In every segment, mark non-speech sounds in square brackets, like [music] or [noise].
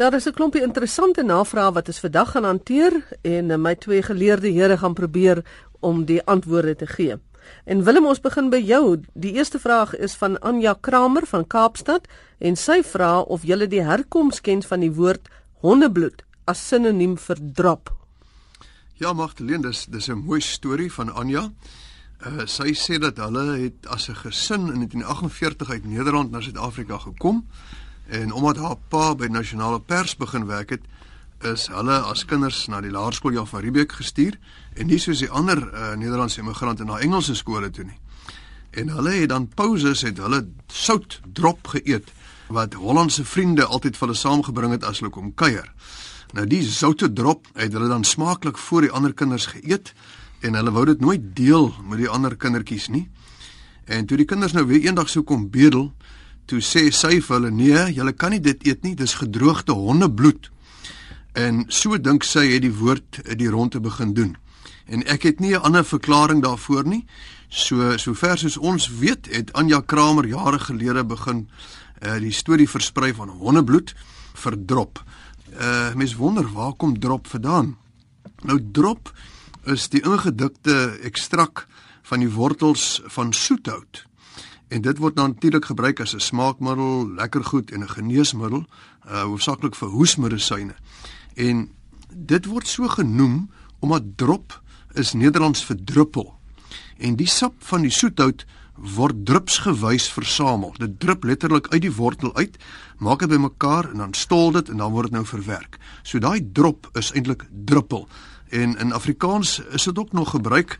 Daar is 'n klompie interessante navrae wat ons vandag gaan hanteer en eh, my twee geleerde here gaan probeer om die antwoorde te gee. En Willem, ons begin by jou. Die eerste vraag is van Anja Kramer van Kaapstad en sy vra of jy die herkoms ken van die woord hondebloed as sinoniem vir drop. Ja, Magdalene, dis dis 'n mooi storie van Anja. Uh, sy sê dat hulle het as 'n gesin in 1948 uit Nederland na Suid-Afrika gekom En omdat haar pa by nasionale pers begin werk het, is hulle as kinders na die laerskool Jan van Riebeeck gestuur en nie soos die ander uh, Nederlandse immigrante na Engelse skole toe nie. En hulle het dan pauses het hulle sout drop geëet wat Hollandse vriende altyd vir hulle saamgebring het as hulle kom kuier. Nou die soute drop het hulle dan smaaklik voor die ander kinders geëet en hulle wou dit nooit deel met die ander kindertjies nie. En toe die kinders nou weer eendag sou kom bedel, toe sê sy vir hulle nee, julle kan nie dit eet nie, dis gedroogde hondebloed. En so dink sy het die woord die ronde begin doen. En ek het nie 'n ander verklaring daarvoor nie. So sover soos ons weet, het Anja Kramer jare gelede begin uh die storie versprei van hondebloed vir drop. Uh mens wonder waar kom drop vandaan? Nou drop is die ingedikte ekstrak van die wortels van soethout. En dit word natuurlik gebruik as 'n smaakmiddel, lekker goed en 'n geneesmiddel, uh hoofsaaklik vir hoesmedisyne. En dit word so genoem omdat drop is Nederlands vir druppel. En die sap van die soethout word drupsgewys versamel. Dit drup letterlik uit die wortel uit, maak dit bymekaar en dan stol dit en dan word dit nou verwerk. So daai drop is eintlik druppel. En in Afrikaans is dit ook nog gebruik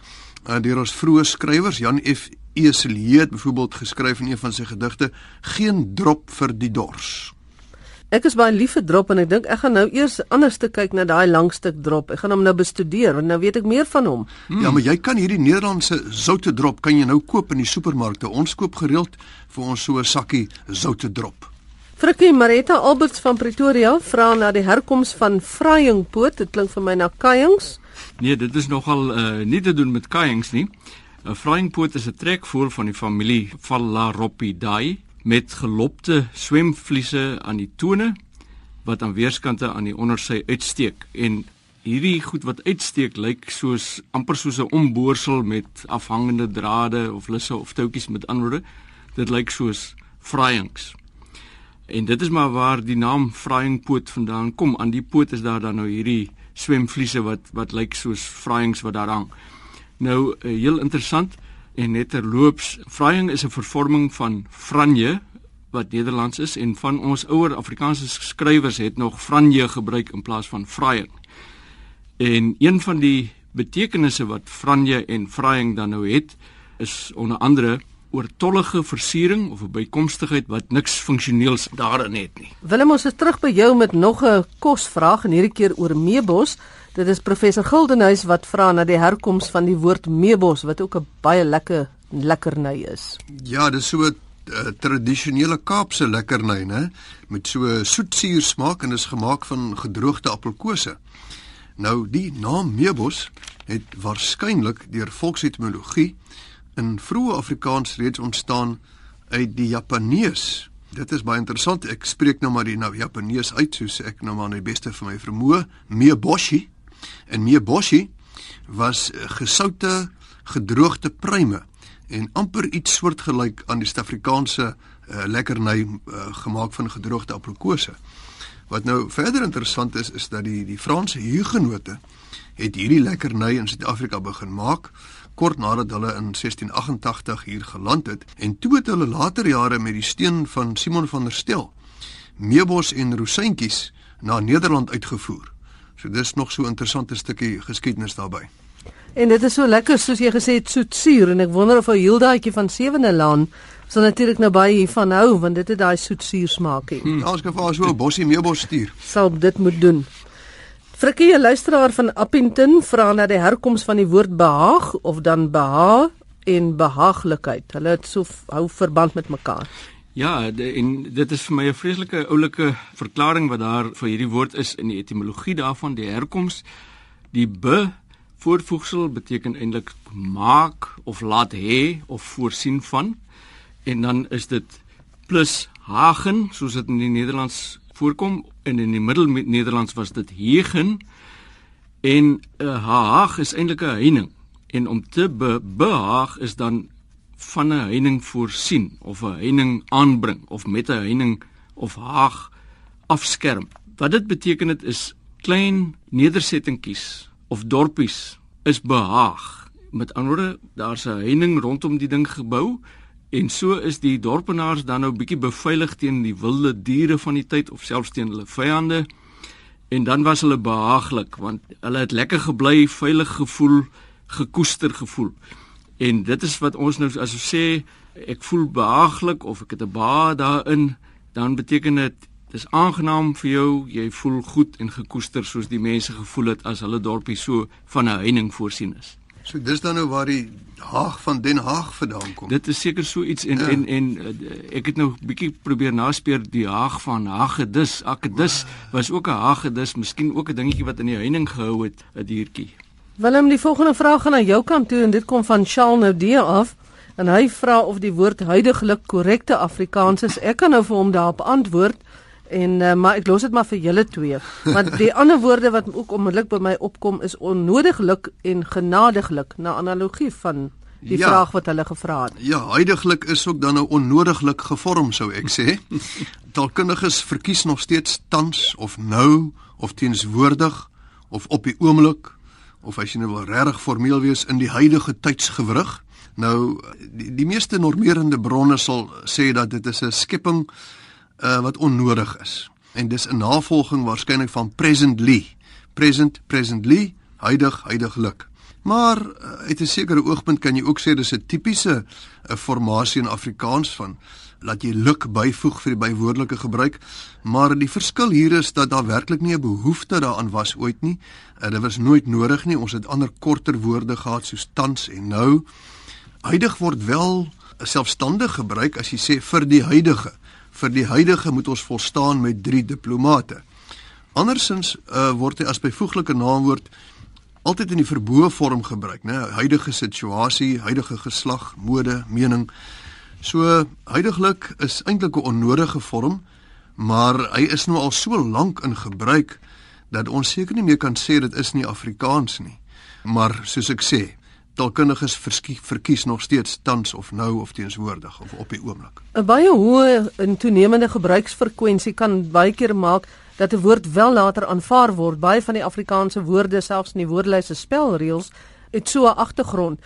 uh, deur ons vroeë skrywers Jan F Eselie het byvoorbeeld geskryf in een van sy gedigte geen drop vir die dors. Ek is baie lief vir drop en ek dink ek gaan nou eers anders te kyk na daai langstuk drop. Ek gaan hom nou bestudeer want nou weet ek meer van hom. Hmm. Ja, maar jy kan hierdie Nederlandse zoute drop kan jy nou koop in die supermarkte. Ons koop gereeld vir ons so 'n sakkie zoute drop. Frikkie Marita Alberts van Pretoria vra na die herkoms van vrayingpoot. Dit klink vir my na kuiings. Nee, dit is nogal uh, nie te doen met kuiings nie. 'n Flyingpoot is 'n trekvoël van die familie Phalaropidae met gelopte swemvliese aan die tone wat aan weerskante aan die ondersy uitsteek. En hierdie goed wat uitsteek lyk soos amper soos 'n omboorsel met afhangende drade of lisse of touwtjies met anderwoorde dit lyk soos fryings en dit is maar waar die naam fryingpoot vandaan kom. Aan die poot is daar dan nou hierdie swemvliese wat wat lyk soos fryings wat daar hang Nou uh, heel interessant en net terloops, vrying is 'n vervorming van franje wat Nederlands is en van ons ouer Afrikaanse skrywers het nog franje gebruik in plaas van vrying. En een van die betekenisse wat franje en vrying dan nou het is onder andere oortollige versiering of 'n bykomstigheid wat niks funksioneels daarin het nie. Willem ons is terug by jou met nog 'n kosvraag en hierdie keer oor meebos. Dit is professor Gildenhuys wat vra na die herkoms van die woord meebos wat ook 'n baie lekker lekkerny is. Ja, dis so 'n uh, tradisionele Kaapse lekkerny, né? Met so soetsuur smaak en is gemaak van gedroogde appelkose. Nou die naam meebos het waarskynlik deur volksetimologie in vroeë Afrikaans reeds ontstaan uit die Japanees. Dit is baie interessant. Ek spreek nou maar die nou Japanees uit soos ek nou maar net beste vir my vermoë, meeboshi. En Meeboshi was eh, gesoute gedroogde pruime en amper iets soortgelyk aan die Suid-Afrikaanse uh, lekkerny uh, gemaak van gedroogde aprikose. Wat nou verder interessant is is dat die die Franse hugenote het hierdie lekkerny in Suid-Afrika begin maak kort nadat hulle in 1688 hier geland het en toe het hulle later jare met die steun van Simon van der Stel meebos en rosientjies na Nederland uitgevoer. So dis nog so 'n interessante stukkie geskiedenis daarbey. En dit is so lekker soos jy gesê het soetsuur en ek wonder of ou Hildaatjie van Sewende Laan sal natuurlik nou baie hiervan hou want dit het daai soetsuur smaakie. Hmm. Ja, ons kan vir haar so 'n bossie meebos stuur. Sal dit moet doen. Frikkie, 'n luisteraar van Appington vra na die herkoms van die woord behaag of dan beha en behaaglikheid. Hulle het so hou verband met mekaar. Ja, de, en dit is vir my 'n vreeslike oulike verklaring wat daar vir hierdie woord is in die etimologie daarvan, die herkoms. Die be voorvoegsel beteken eintlik maak of laat hê of voorsien van. En dan is dit plus hagen, soos dit in die Nederlands voorkom en in die Middel-Nederlands was dit hegen en 'n uh, haag is eintlik 'n heining en om te be behaag is dan van 'n heining voorsien of 'n heining aanbring of met 'n heining of haag afskerm. Wat dit beteken dit is klein nedersettingkies of dorpies is behaag. Met ander woorde, daar's 'n heining rondom die ding gebou en so is die dorpenaars dan nou bietjie beveilig teen die wilde diere van die tyd of selfs teen hulle vyande. En dan was hulle behaaglik want hulle het lekker gebly, veilig gevoel, gekoester gevoel. En dit is wat ons nou as ons sê ek voel behaaglik of ek het 'n ba daarin, dan beteken dit dis aangenaam vir jou, jy voel goed en gekoester soos die mense gevoel het as hulle dorpie so van 'n heining voorsien is. So dis dan nou waar die Haag van Den Haag vandaan kom. Dit is seker so iets en ja. en en uh, ek het nou bietjie probeer naspeur die Haag van Hagedis. Akedis was ook 'n Hagedis, miskien ook 'n dingetjie wat in die heining gehou het, 'n diertjie. Willem, die volgende vraag gaan na jou kant toe en dit kom van Charles Noudee af. En hy vra of die woord huidigelik korrekte Afrikaans is. Ek kan nou vir hom daarop antwoord. En uh, maar ek los dit maar vir julle twee. Want die [laughs] ander woorde wat ook onmiddellik by my opkom is onnodiglik en genadiglik na analogie van die ja, vraag wat hulle gevra het. Ja, huidigelik is ook dan nou onnodiglik gevorm sou ek sê. [laughs] Taalkundiges verkies nog steeds tans of nou of teenswoordig of op die oomblik of as jy nou wil regtig formeel wees in die huidige tydsgewrig. Nou die, die meeste normerende bronne sal sê dat dit is 'n skepping uh, wat onnodig is. En dis 'n navolging waarskynlik van presently. Present, presently, huidig, huidiglik. Maar uh, uit 'n sekere oogpunt kan jy ook sê dis 'n tipiese 'n uh, formasie in Afrikaans van laat jy luk byvoeg vir die bywoordelike gebruik, maar die verskil hier is dat daar werklik nie 'n behoefte daaraan was ooit nie. Uh, dit was nooit nodig nie. Ons het ander korter woorde gehad soos tans en nou. Huidig word wel selfstandig gebruik as jy sê vir die huidige. Vir die huidige moet ons volstaan met drie diplomate. Andersins uh, word hy as byvoeglike naamwoord altyd in die verboë vorm gebruik, né? Huidige situasie, huidige geslag, mode, mening. So huidigelik is eintlik 'n onnodige vorm, maar hy is nou al so lank in gebruik dat ons seker nie meer kan sê dit is nie Afrikaans nie. Maar soos ek sê, taalkundiges verkies nog steeds tans of nou of teenswoordig of op die oomblik. 'n Baie hoë en toenemende gebruiksfrekwensie kan baie keer maak dat 'n woord wel later aanvaar word. Baie van die Afrikaanse woorde, selfs in die woordelys se spelreëls, het so 'n agtergrond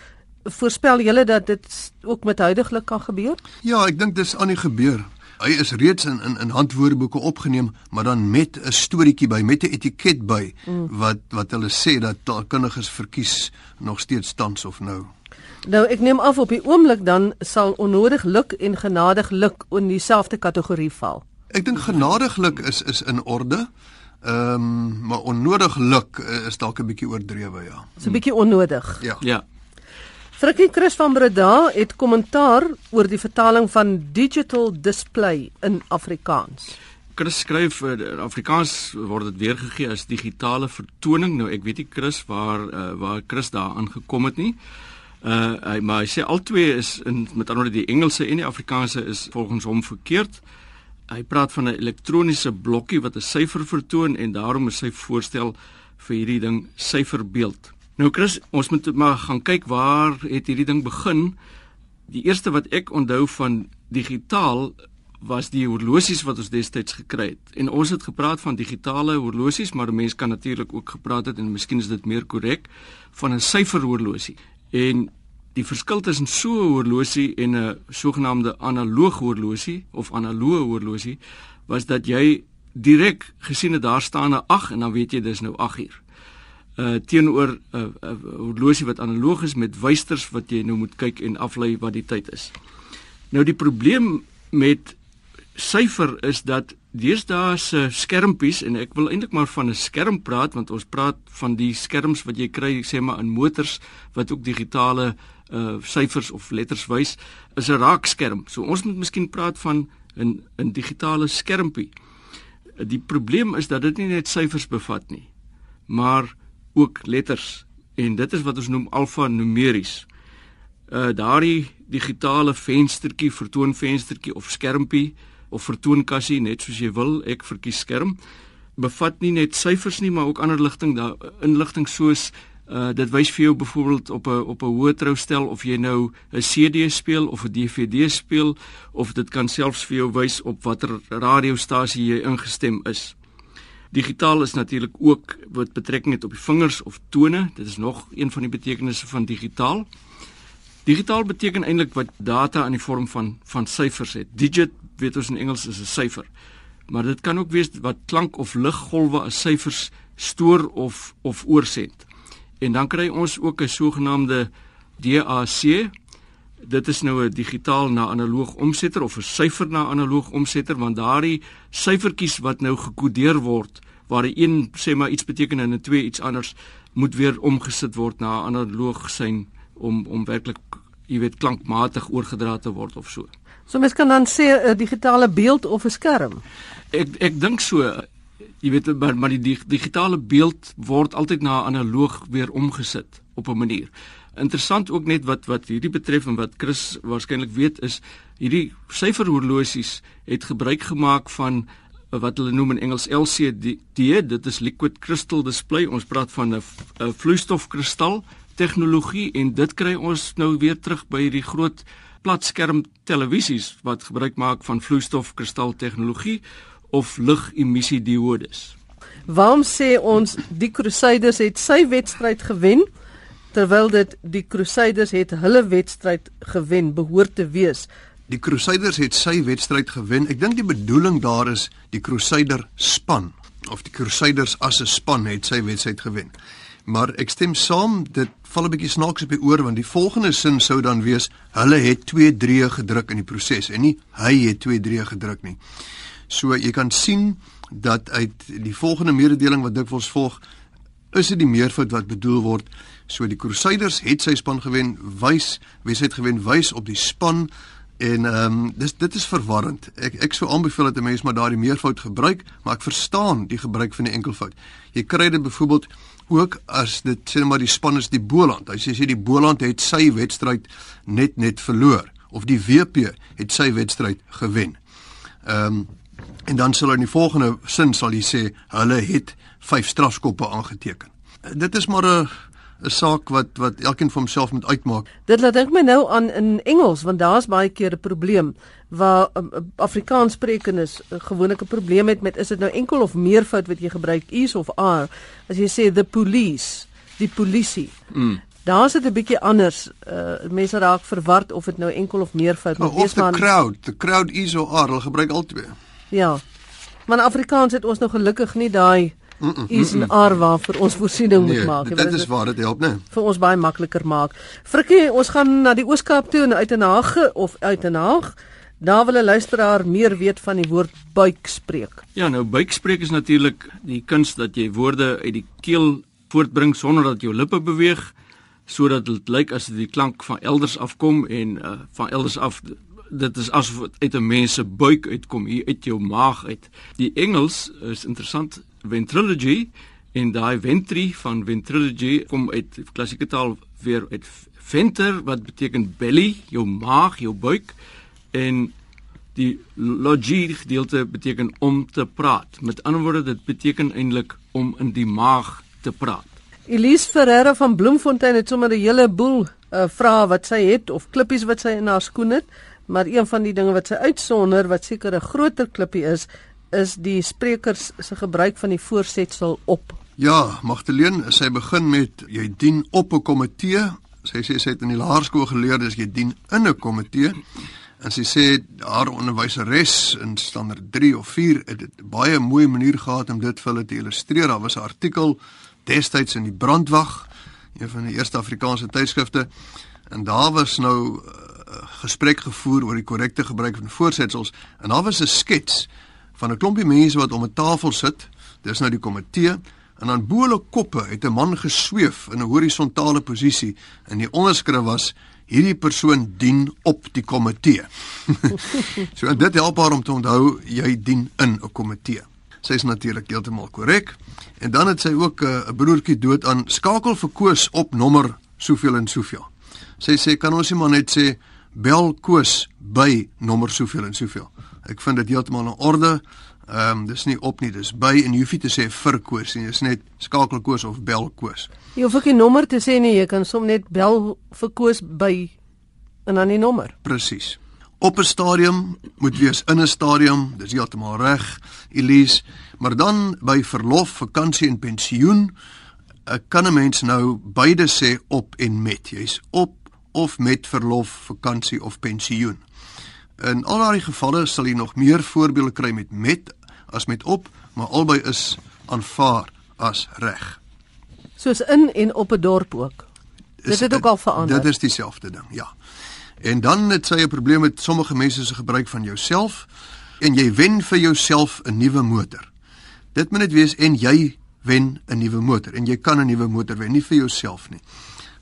voorspel julle dat dit ook met huidigelik kan gebeur? Ja, ek dink dis aan die gebeur. Hy is reeds in in in handwoordeboeke opgeneem, maar dan met 'n storieetjie by, met 'n etiket by mm. wat wat hulle sê dat taalkundiges verkies nog steeds tans of nou. Nou ek neem af op die oomblik dan sal onnodig luk en genadig luk in dieselfde kategorie val. Ek dink genadiglik is is in orde. Ehm um, maar onnodig luk is dalk 'n bietjie oordrewe ja. So 'n bietjie onnodig. Ja. Ja. Frikkie Chris van Breda het kommentaar oor die vertaling van digital display in Afrikaans. Chris skryf in uh, Afrikaans word dit weergegee as digitale vertoning. Nou ek weet nie Chris waar uh, waar Chris daaraan gekom het nie. Uh hy maar hy sê albei is in met ander die Engelse en die Afrikaanse is volgens hom verkeerd. Hy praat van 'n elektroniese blokkie wat 'n syfer vertoon en daarom is sy voorstel vir hierdie ding syferbeeld. Nou Chris, ons moet maar gaan kyk waar het hierdie ding begin. Die eerste wat ek onthou van digitaal was die horlosies wat ons destyds gekry het. En ons het gepraat van digitale horlosies, maar 'n mens kan natuurlik ook gepraat het en miskien is dit meer korrek van 'n syferhorlosie. En die verskil tussen so 'n horlosie en 'n sogenaamde analoog horlosie of analoë horlosie was dat jy direk gesien het daar staan 'n 8 en dan weet jy dis nou 8 uur uh teenoor 'n uh, uh, horlosie wat analoog is met wysters wat jy nou moet kyk en aflei wat die tyd is. Nou die probleem met syfer is dat deesdae se skermpies en ek wil eintlik maar van 'n skerm praat want ons praat van die skerms wat jy kry sê maar in motors wat ook digitale uh syfers of letters wys is 'n raakskerm. So ons moet miskien praat van 'n 'n digitale skermpie. Die probleem is dat dit nie net syfers bevat nie, maar ook letters en dit is wat ons noem alfanumeries. Uh daardie digitale venstertjie, vertoonvenstertjie of skermpie of vertoonkassie net soos jy wil, ek verkies skerm. bevat nie net syfers nie, maar ook ander ligting, daar inligting soos uh dit wys vir jou byvoorbeeld op 'n op 'n hoë troustel of jy nou 'n CD speel of 'n DVD speel of dit kan selfs vir jou wys op watter radiostasie jy ingestem is. Digitaal is natuurlik ook wat betrekking het op die vingers of tone. Dit is nog een van die betekenisse van digitaal. Digitaal beteken eintlik wat data in die vorm van van syfers het. Digit, weet ons in Engels is 'n syfer. Maar dit kan ook wees wat klank of liggolwe as syfers stoor of of oorsend. En dan kry ons ook 'n sogenaamde DAC. Dit is nou 'n digitaal na analoog omsetter of 'n syfer na analoog omsetter want daardie syfertjies wat nou gekodeer word waar 'n 1 sê maar iets beteken en 'n 2 iets anders moet weer omgesit word na analoog sein om om werklik jy weet klankmatig oorgedra te word of so. So mens kan dan sê 'n digitale beeld of 'n skerm. Ek ek dink so jy weet maar, maar die digitale beeld word altyd na analoog weer omgesit op 'n manier. Interessant ook net wat wat hierdie betref en wat Chris waarskynlik weet is hierdie syferhorlosies het gebruik gemaak van wat hulle noem in Engels LCD dit is liquid crystal display ons praat van 'n vloeistofkristal tegnologie en dit kry ons nou weer terug by hierdie groot platskerm televisies wat gebruik maak van vloeistofkristal tegnologie of ligemissiediodes. Waarom sê ons die Crusaders het sy wedstryd gewen terwyl dit die Crusaders het hulle wedstryd gewen behoort te wees? Die Crusaders het sy wedstryd gewen. Ek dink die bedoeling daar is die Crusader span of die Crusaders as 'n span het sy wedstryd gewen. Maar ek stem saam, dit val 'n bietjie snaaks op die oor want die volgende sin sou dan wees hulle het 2 3 gedruk in die proses en nie hy het 2 3 gedruk nie. So jy kan sien dat uit die volgende mededeling wat dikwels volg is dit die meervoud wat bedoel word. So die Crusaders het sy span gewen, wys, wie het gewen, wys op die span en ehm um, dis dit is verwarrend. Ek ek sou aanbeveel dat 'n mens maar daardie meervoud gebruik, maar ek verstaan die gebruik van die enkelvoud. Jy kry dit byvoorbeeld ook as dit sê maar die span is die Boland. Hy sê sê die Boland het sy wedstryd net net verloor of die WP het sy wedstryd gewen. Ehm um, En dan sal in die volgende sin sal jy sê hulle het vyf strafskoppe aangeteken. Dit is maar 'n 'n saak wat wat elkeen vir homself moet uitmaak. Dit laat dink my nou aan in Engels want daar's baie keer 'n probleem waar um, Afrikaans sprekendes uh, gewoonlik 'n probleem het met is dit nou enkel of meervoud wat jy gebruik is of are as jy sê the police, die polisie. Mm. Daar is dit 'n bietjie anders. Uh mense raak verward of dit nou enkel of meervoud moet oh, wees maar. Of the crowd, the crowd is or are, hulle gebruik albei. Ja. Maar Afrikaans het ons nog gelukkig nie daai is 'n ar waar vir ons voorsiening nee, moet maak. Dit is waar dit help, né? Vir ons baie makliker maak. Frikkie, ons gaan na die Ooskaap toe en uit in Haag of uit in Haag. Daar wil 'n luisteraar meer weet van die woord buikspreek. Ja, nou buikspreek is natuurlik die kuns dat jy woorde uit die keel voortbring sonder dat jou lippe beweeg sodat dit lyk asof die klank van elders afkom en uh, van elders af dit is asof dit uit 'n mens se buik uitkom hier uit jou maag uit. Die Engels is interessant ventrilogy en daai ventri van ventrilogy kom uit klassieke taal weer uit venter wat beteken belly, jou maag, jou buik en die logie gedeelte beteken om te praat. Met ander woorde dit beteken eintlik om in die maag te praat. Elise Ferreira van Bloemfontein het sommer 'n hele boel uh, vrae wat sy het of klippies wat sy in haar skoen het. Maar een van die dinge wat sy uitsonder wat seker 'n groter klippie is, is die sprekers se gebruik van die voorsetsel op. Ja, Magdalene, sy begin met jy dien op 'n komitee. Sy sê sy het in die laerskool geleer dis jy dien in 'n komitee. En sy sê haar onderwyseres in standaard 3 of 4 het dit baie mooi manier gehad om dit vir hulle te illustreer. Daar was 'n artikel destyds in die Brandwag, een van die eerste Afrikaanse tydskrifte. En daar was nou gesprek gevoer oor die korrekte gebruik van voorsetsels en daar was 'n skets van 'n klompie mense wat om 'n tafel sit. Dis nou die komitee en aan bo hulle koppe het 'n man gesweef in 'n horisontale posisie en die onderskrif was hierdie persoon dien op die komitee. [laughs] so dit help haar om te onthou jy dien in 'n komitee. Sy is natuurlik heeltemal korrek. En dan het sy ook eh, 'n uh, broertjie dood aan skakel verkoos op nommer soveel en soveel. Sy sê kan ons nie maar net sê bel Koos by nommer soveel en soveel. Ek vind dit heeltemal in orde Ehm um, dis nie op nie, dis by en jy hoef nie te sê vir koos nie, dis net skakelkoos of belkoos. Jy hoef ook nie nommer te sê nie, jy kan som net bel vir koos by en dan die nommer. Presies. Op 'n stadium moet wees in 'n stadium, dis heeltemal reg, Elise, maar dan by verlof, vakansie en pensioen uh, kan 'n mens nou beide sê op en met. Jy's op of met verlof, vakansie of pensioen. In al daardie gevalle sal jy nog meer voorbeelde kry met met as met op, maar albei is aanvaar as reg. Soos in en op 'n dorp ook. Dit het ook al verander. Dit is dieselfde ding, ja. En dan het sy 'n probleem met sommige mense se gebruik van jouself en jy wen vir jouself 'n nuwe motor. Dit moet net wees en jy wen 'n nuwe motor en jy kan 'n nuwe motor wen, nie vir jouself nie.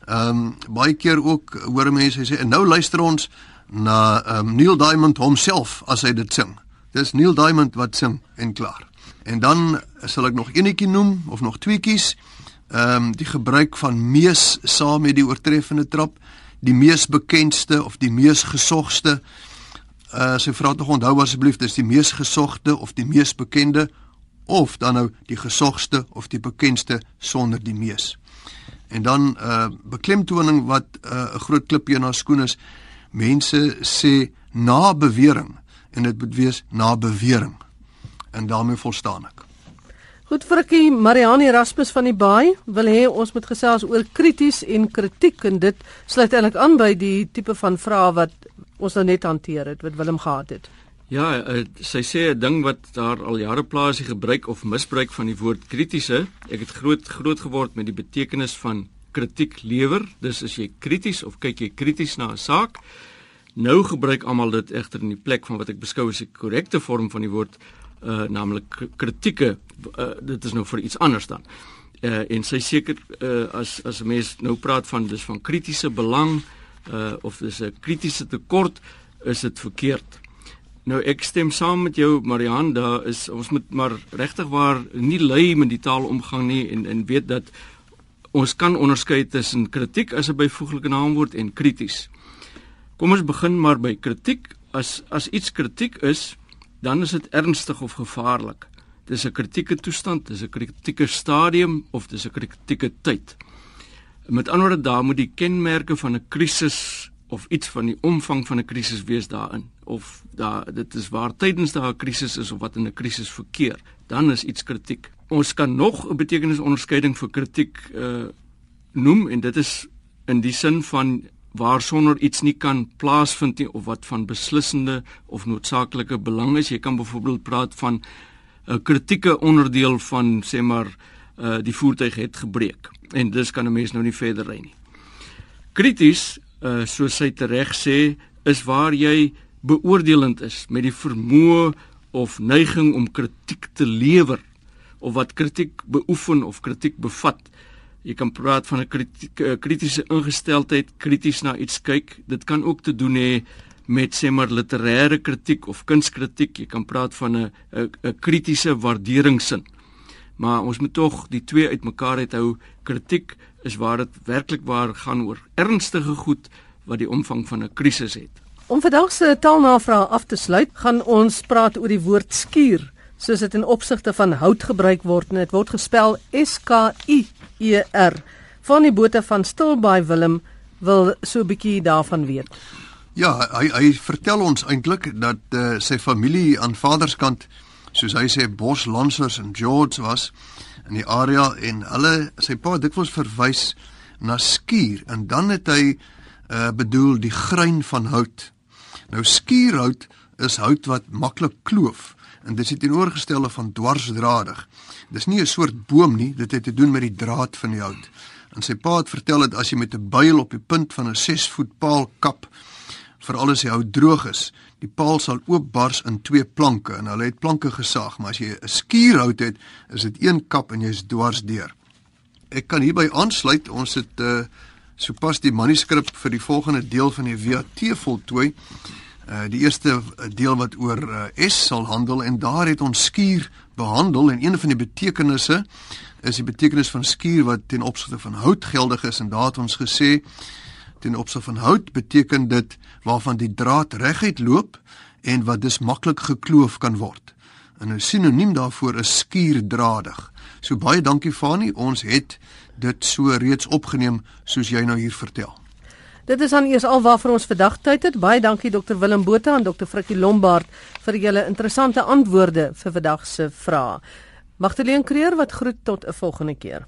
Ehm um, baie keer ook hoor mense sê en nou luister ons na ehm um, Neil Diamond homself as hy dit sing. Dis Neil Diamond wat sing en klaar. En dan sal ek nog enetjie noem of nog tweeetjies. Ehm um, die gebruik van mees saam met die oortreffende trap, die mees bekendste of die mees gesogste. Uh sy vra tog onthou asseblief, dis die mees gesogte of die mees bekende of dan nou die gesogste of die bekendste sonder die mees. En dan uh beklemtoning wat uh, 'n uh, groot klipie in haar skoen is. Mense sê na bewering en dit moet wees na bewering. En daarmee volstaan ek. Goed Frikkie, Marianne Erasmus van die Baai wil hê ons moet gesels oor krities en kritiek en dit sluit eintlik aan by die tipe van vrae wat ons nou net hanteer het wat Willem gehad het. Ja, uh, sy sê 'n ding wat daar al jare plaasie gebruik of misbruik van die woord kritiese. Ek het groot groot geword met die betekenis van kritiek lewer. Dis as jy krities of kyk jy krities na 'n saak. Nou gebruik almal dit egter in die plek van wat ek beskou as die korrekte vorm van die woord, uh naamlik kritieke. Uh, dit is nou vir iets anders dan. Uh en sy seker uh as as 'n mens nou praat van dis van kritiese belang uh of dis 'n kritiese tekort, is dit verkeerd. Nou ek stem saam met jou Marian, daar is ons moet maar regtig waar nie lui met die taalomgang nie en en weet dat ons kan onderskei tussen kritiek as 'n byvoeglike naamwoord en krities. Kom ons begin maar by kritiek. As as iets kritiek is, dan is dit ernstig of gevaarlik. Dis 'n kritieke toestand, dis 'n kritieke stadium of dis 'n kritieke tyd. Met ander woorde, daar moet die kenmerke van 'n krisis of iets van die omvang van 'n krisis wees daarin of daar dit is waar tydens daar 'n krisis is of wat in 'n krisis verkeer dan is iets kritiek. Ons kan nog 'n betekenisonderskeiding vir kritiek uh noem en dit is in die sin van waar sonder iets nie kan plaasvind nie of wat van beslissende of noodsaaklike belang is. Jy kan byvoorbeeld praat van 'n kritieke onderdeel van sê maar uh die voertuig het gebreek en dis kan 'n mens nou nie verder ry nie. Krities uh soos sy tereg sê, is waar jy beoordelend is met die vermoë of neiging om kritiek te lewer of wat kritiek beoefen of kritiek bevat. Jy kan praat van 'n kritiese ingesteldheid, krities na iets kyk. Dit kan ook te doen hê met sê maar literêre kritiek of kunskritiek. Jy kan praat van 'n 'n kritiese waarderingssin. Maar ons moet tog die twee uitmekaar uithou. Kritiek is waar dit werklik waar gaan oor ernstige goed wat die omvang van 'n krisis het. Om vandag se taalnavraag af te sluit, gaan ons praat oor die woord skuur, soos dit in opsigte van hout gebruik word en dit word gespel S K U E R. Van die bote van Stilbaai Willem wil so 'n bietjie daarvan weet. Ja, hy hy vertel ons eintlik dat uh, sy familie aan vaderskant soos hy sê Boslansers en George was in die area en hulle sy pa dikwels verwys na skuur en dan het hy uh, bedoel die grein van hout. Nou skuurhout is hout wat maklik kloof en dit is teenoorgestelde van dwarsdradig. Dis nie 'n soort boom nie, dit het te doen met die draad van die hout. En sy pa het vertel dat as jy met 'n byl op die punt van 'n 6 voet paal kap, veral as die hout droog is, die paal sal oopbars in twee planke en hulle het planke gesaag, maar as jy 'n skuurhout het, is dit een kap en jy's dwars deur. Ek kan hierby aansluit, ons het uh sopas die manuskrip vir die volgende deel van die VAT voltooi. Uh die eerste deel wat oor uh, S sal handel en daar het ons skuur behandel en een van die betekenisse is die betekenis van skuur wat ten opsigte van hout geldig is en daar het ons gesê ten opsigte van hout beteken dit waarvan die draad reguit loop en wat dus maklik gekloof kan word. en 'n sinoniem daarvoor is skuurdradig. So baie dankie Fani, ons het dit so reeds opgeneem soos jy nou hier vertel. Dit is dan eers alwaar vir ons vandag tyd het. Baie dankie Dr Willem Botha en Dr Frikkie Lombard vir julle interessante antwoorde vir vandag se vrae. Magdalene Creer wat groet tot 'n volgende keer.